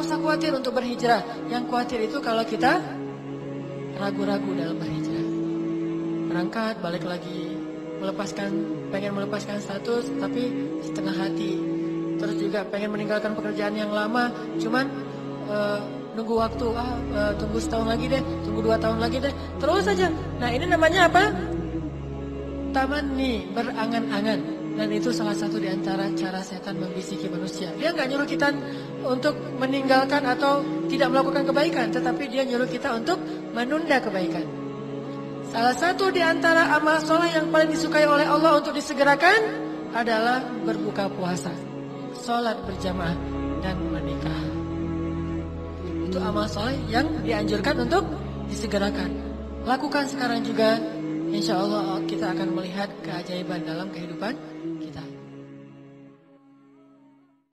usah khawatir untuk berhijrah. Yang khawatir itu kalau kita ragu-ragu dalam berhijrah. Berangkat, balik lagi, melepaskan, pengen melepaskan status, tapi setengah hati. Terus juga pengen meninggalkan pekerjaan yang lama, cuman uh, nunggu waktu, ah uh, tunggu setahun lagi deh, tunggu dua tahun lagi deh, terus saja. Nah ini namanya apa? Taman nih, berangan-angan. Dan itu salah satu di antara cara setan membisiki manusia. Dia nggak nyuruh kita untuk meninggalkan atau tidak melakukan kebaikan, tetapi dia nyuruh kita untuk menunda kebaikan. Salah satu di antara amal soleh yang paling disukai oleh Allah untuk disegerakan adalah berbuka puasa, sholat berjamaah, dan menikah. Itu amal soleh yang dianjurkan untuk disegerakan. Lakukan sekarang juga, Insya Allah kita akan melihat keajaiban dalam kehidupan kita.